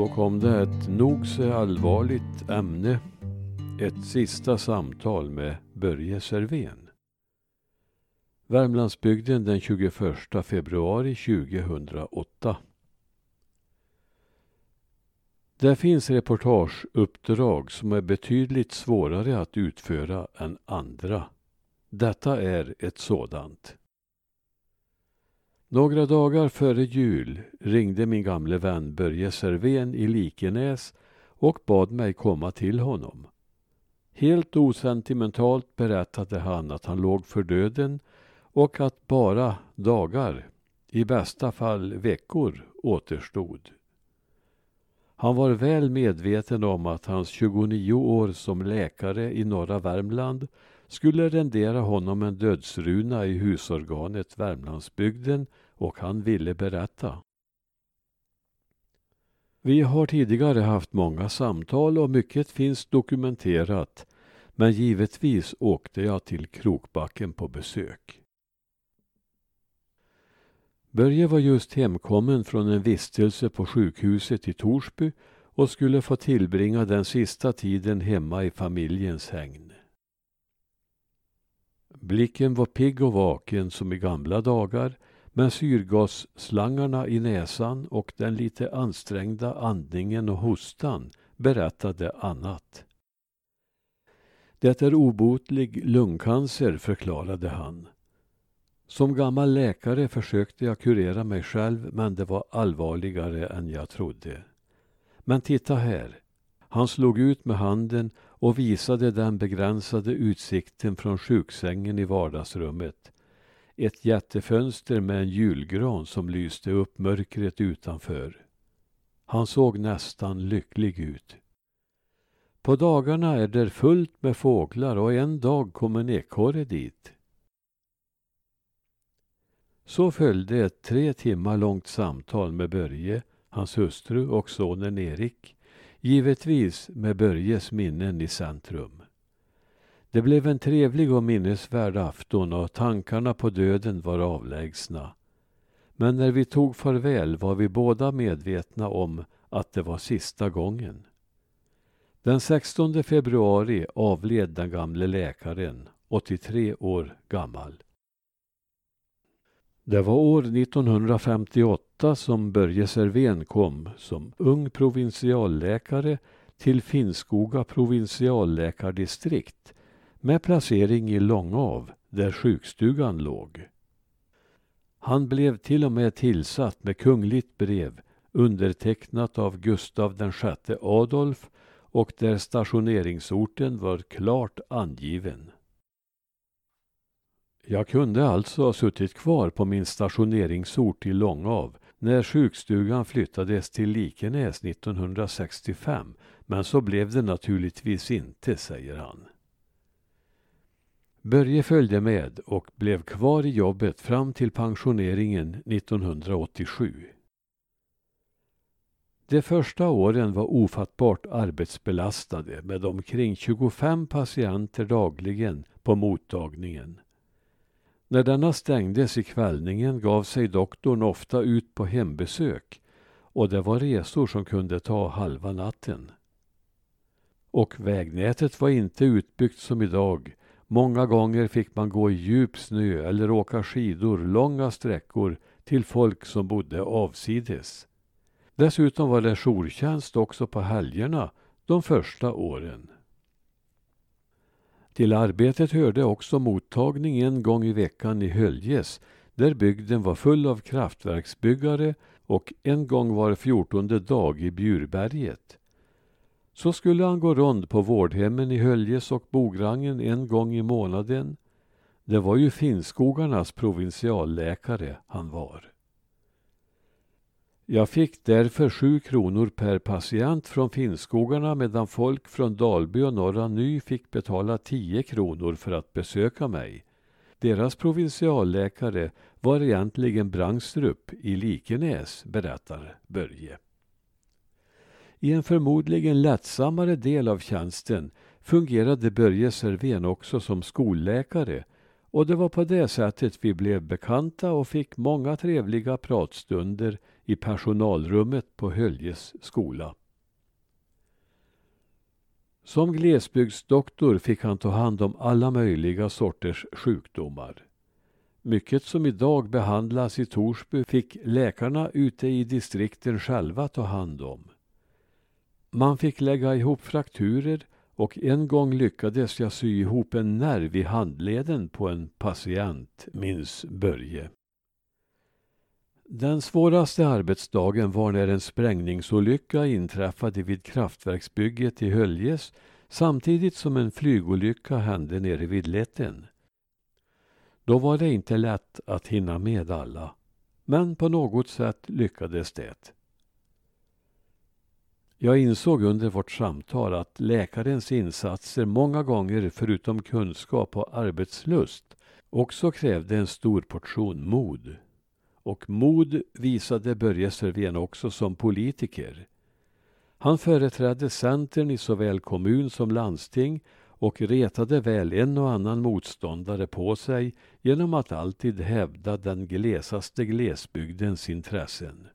Så kom det ett nog så allvarligt ämne. Ett sista samtal med Börje Servén. Värmlandsbygden den 21 februari 2008. Det finns reportageuppdrag som är betydligt svårare att utföra än andra. Detta är ett sådant. Några dagar före jul ringde min gamle vän Börje Serven i Likenäs och bad mig komma till honom. Helt osentimentalt berättade han att han låg för döden och att bara dagar, i bästa fall veckor, återstod. Han var väl medveten om att hans 29 år som läkare i norra Värmland skulle rendera honom en dödsruna i husorganet Värmlandsbygden och han ville berätta. Vi har tidigare haft många samtal och mycket finns dokumenterat men givetvis åkte jag till Krokbacken på besök. Börje var just hemkommen från en vistelse på sjukhuset i Torsby och skulle få tillbringa den sista tiden hemma i familjens hägn. Blicken var pigg och vaken som i gamla dagar men syrgasslangarna i näsan och den lite ansträngda andningen och hostan berättade annat. Det är obotlig lungcancer, förklarade han. Som gammal läkare försökte jag kurera mig själv men det var allvarligare än jag trodde. Men titta här. Han slog ut med handen och visade den begränsade utsikten från sjuksängen i vardagsrummet. Ett jättefönster med en julgran som lyste upp mörkret utanför. Han såg nästan lycklig ut. På dagarna är det fullt med fåglar och en dag kom en ekorre dit. Så följde ett tre timmar långt samtal med Börje, hans hustru och sonen Erik. Givetvis med Börjes minnen i centrum. Det blev en trevlig och minnesvärd afton och tankarna på döden var avlägsna. Men när vi tog farväl var vi båda medvetna om att det var sista gången. Den 16 februari avled den gamle läkaren, 83 år gammal. Det var år 1958 som Börje Servén kom som ung provinsialläkare till Finnskoga provinsialläkardistrikt med placering i Långav, där sjukstugan låg. Han blev till och med tillsatt med kungligt brev undertecknat av Gustav VI Adolf och där stationeringsorten var klart angiven. Jag kunde alltså ha suttit kvar på min stationeringsort i Långav när sjukstugan flyttades till Likenäs 1965, men så blev det naturligtvis inte, säger han. Börje följde med och blev kvar i jobbet fram till pensioneringen 1987. De första åren var ofattbart arbetsbelastade med omkring 25 patienter dagligen på mottagningen. När denna stängdes i kvällningen gav sig doktorn ofta ut på hembesök och det var resor som kunde ta halva natten. Och vägnätet var inte utbyggt som idag. Många gånger fick man gå i djup snö eller åka skidor långa sträckor till folk som bodde avsides. Dessutom var det jourtjänst också på helgerna de första åren. Till arbetet hörde också mottagning en gång i veckan i Höljes där bygden var full av kraftverksbyggare och en gång var fjortonde dag i Bjurberget. Så skulle han gå rond på vårdhemmen i Höljes och Bograngen en gång i månaden. Det var ju Finnskogarnas provinsialläkare han var. Jag fick därför sju kronor per patient från Finnskogarna medan folk från Dalby och Norra Ny fick betala tio kronor för att besöka mig. Deras provinsialläkare var egentligen Brangstrup i Likenäs, berättar Börje. I en förmodligen lättsammare del av tjänsten fungerade Börje Serven också som skolläkare och det var på det sättet vi blev bekanta och fick många trevliga pratstunder i personalrummet på Höljes skola. Som glesbygdsdoktor fick han ta hand om alla möjliga sorters sjukdomar. Mycket som idag behandlas i Torsby fick läkarna ute i distrikten själva ta hand om. Man fick lägga ihop frakturer och en gång lyckades jag sy ihop en nerv i handleden på en patient, minns Börje. Den svåraste arbetsdagen var när en sprängningsolycka inträffade vid kraftverksbygget i Höljes samtidigt som en flygolycka hände nere vid Letten. Då var det inte lätt att hinna med alla. Men på något sätt lyckades det. Jag insåg under vårt samtal att läkarens insatser många gånger förutom kunskap och arbetslust också krävde en stor portion mod. Och mod visade Börje Serven också som politiker. Han företrädde Centern i såväl kommun som landsting och retade väl en och annan motståndare på sig genom att alltid hävda den glesaste glesbygdens intressen.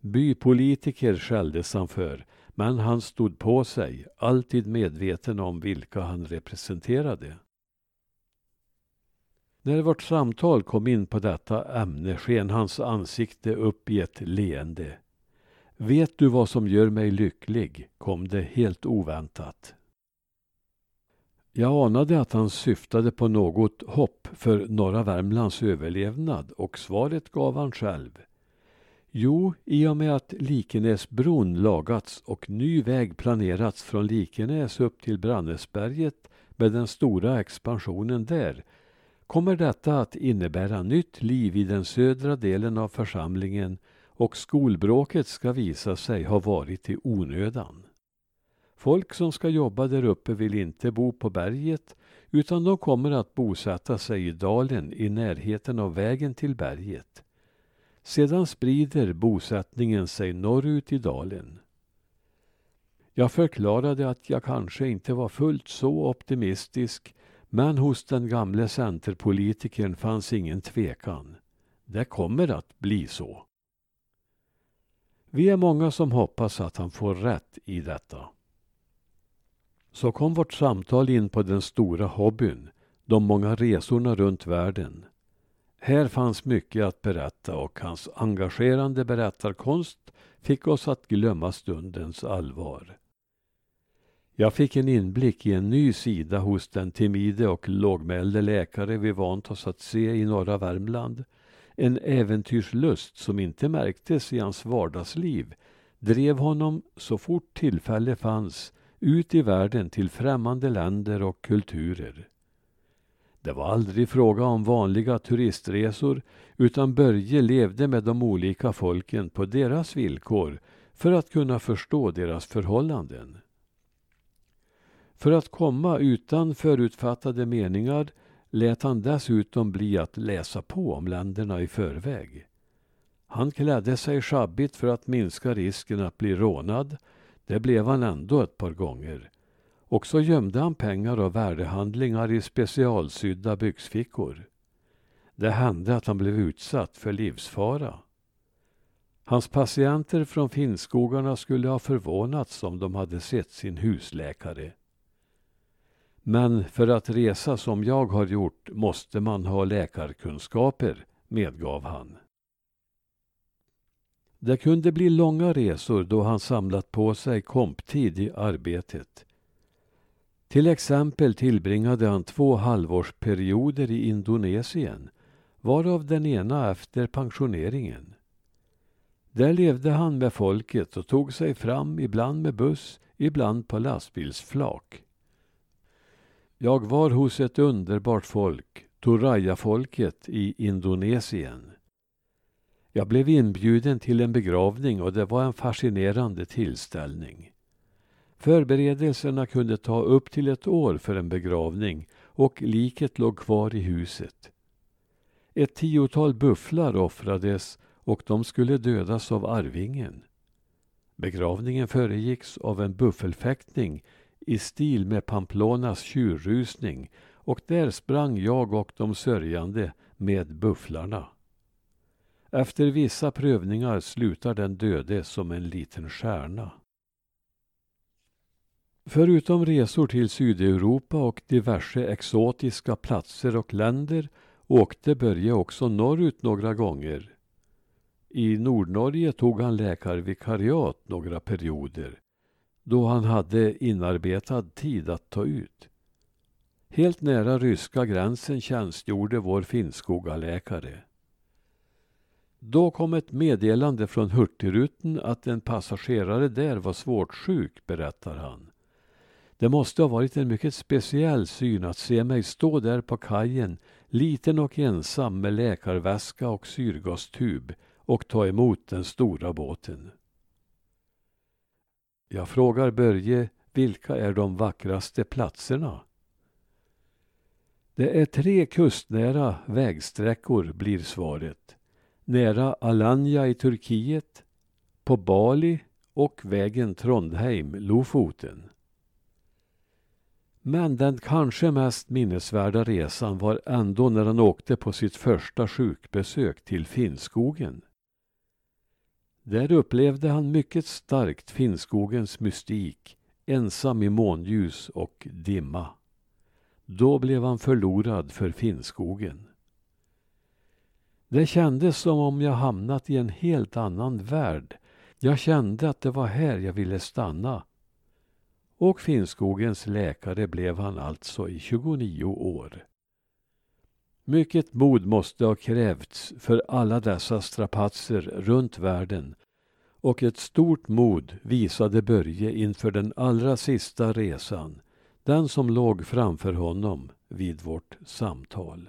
Bypolitiker skälldes han för, men han stod på sig, alltid medveten om vilka han representerade. När vårt samtal kom in på detta ämne sken hans ansikte upp i ett leende. Vet du vad som gör mig lycklig? kom det helt oväntat. Jag anade att han syftade på något hopp för norra Värmlands överlevnad och svaret gav han själv. Jo, i och med att Likenäsbron lagats och ny väg planerats från Likenäs upp till Brannäsberget med den stora expansionen där kommer detta att innebära nytt liv i den södra delen av församlingen och skolbråket ska visa sig ha varit i onödan. Folk som ska jobba där uppe vill inte bo på berget utan de kommer att bosätta sig i dalen i närheten av vägen till berget. Sedan sprider bosättningen sig norrut i dalen. Jag förklarade att jag kanske inte var fullt så optimistisk men hos den gamle centerpolitikern fanns ingen tvekan. Det kommer att bli så. Vi är många som hoppas att han får rätt i detta. Så kom vårt samtal in på den stora hobbyn, de många resorna runt världen. Här fanns mycket att berätta och hans engagerande berättarkonst fick oss att glömma stundens allvar. Jag fick en inblick i en ny sida hos den timide och lågmälde läkare vi vant oss att se i norra Värmland. En äventyrslust som inte märktes i hans vardagsliv drev honom så fort tillfälle fanns ut i världen till främmande länder och kulturer. Det var aldrig fråga om vanliga turistresor utan Börje levde med de olika folken på deras villkor för att kunna förstå deras förhållanden. För att komma utan förutfattade meningar lät han dessutom bli att läsa på om länderna i förväg. Han klädde sig sjabbigt för att minska risken att bli rånad. Det blev han ändå ett par gånger. Och så gömde han pengar och värdehandlingar i specialsydda byxfickor. Det hände att han blev utsatt för livsfara. Hans patienter från Finnskogarna skulle ha förvånats om de hade sett sin husläkare. Men för att resa som jag har gjort måste man ha läkarkunskaper, medgav han. Det kunde bli långa resor då han samlat på sig komptid i arbetet. Till exempel tillbringade han två halvårsperioder i Indonesien, varav den ena efter pensioneringen. Där levde han med folket och tog sig fram ibland med buss, ibland på lastbilsflak. Jag var hos ett underbart folk, Toraja-folket i Indonesien. Jag blev inbjuden till en begravning och det var en fascinerande tillställning. Förberedelserna kunde ta upp till ett år för en begravning och liket låg kvar i huset. Ett tiotal bufflar offrades och de skulle dödas av arvingen. Begravningen föregicks av en buffelfäktning i stil med Pamplonas tjurrusning och där sprang jag och de sörjande med bufflarna. Efter vissa prövningar slutar den döde som en liten stjärna. Förutom resor till Sydeuropa och diverse exotiska platser och länder åkte Börje också norrut några gånger. I Nordnorge tog han läkarvikariat några perioder då han hade inarbetad tid att ta ut. Helt nära ryska gränsen tjänstgjorde vår Finnskogaläkare. Då kom ett meddelande från Hurtigruten att en passagerare där var svårt sjuk, berättar han. Det måste ha varit en mycket speciell syn att se mig stå där på kajen, liten och ensam med läkarväska och syrgastub och ta emot den stora båten. Jag frågar Börje, vilka är de vackraste platserna? Det är tre kustnära vägsträckor, blir svaret. Nära Alanya i Turkiet, på Bali och vägen Trondheim-Lofoten. Men den kanske mest minnesvärda resan var ändå när han åkte på sitt första sjukbesök till Finnskogen. Där upplevde han mycket starkt Finnskogens mystik, ensam i månljus och dimma. Då blev han förlorad för Finnskogen. Det kändes som om jag hamnat i en helt annan värld. Jag kände att det var här jag ville stanna. Och Finnskogens läkare blev han alltså i 29 år. Mycket mod måste ha krävts för alla dessa strapatser runt världen och ett stort mod visade Börje inför den allra sista resan, den som låg framför honom vid vårt samtal.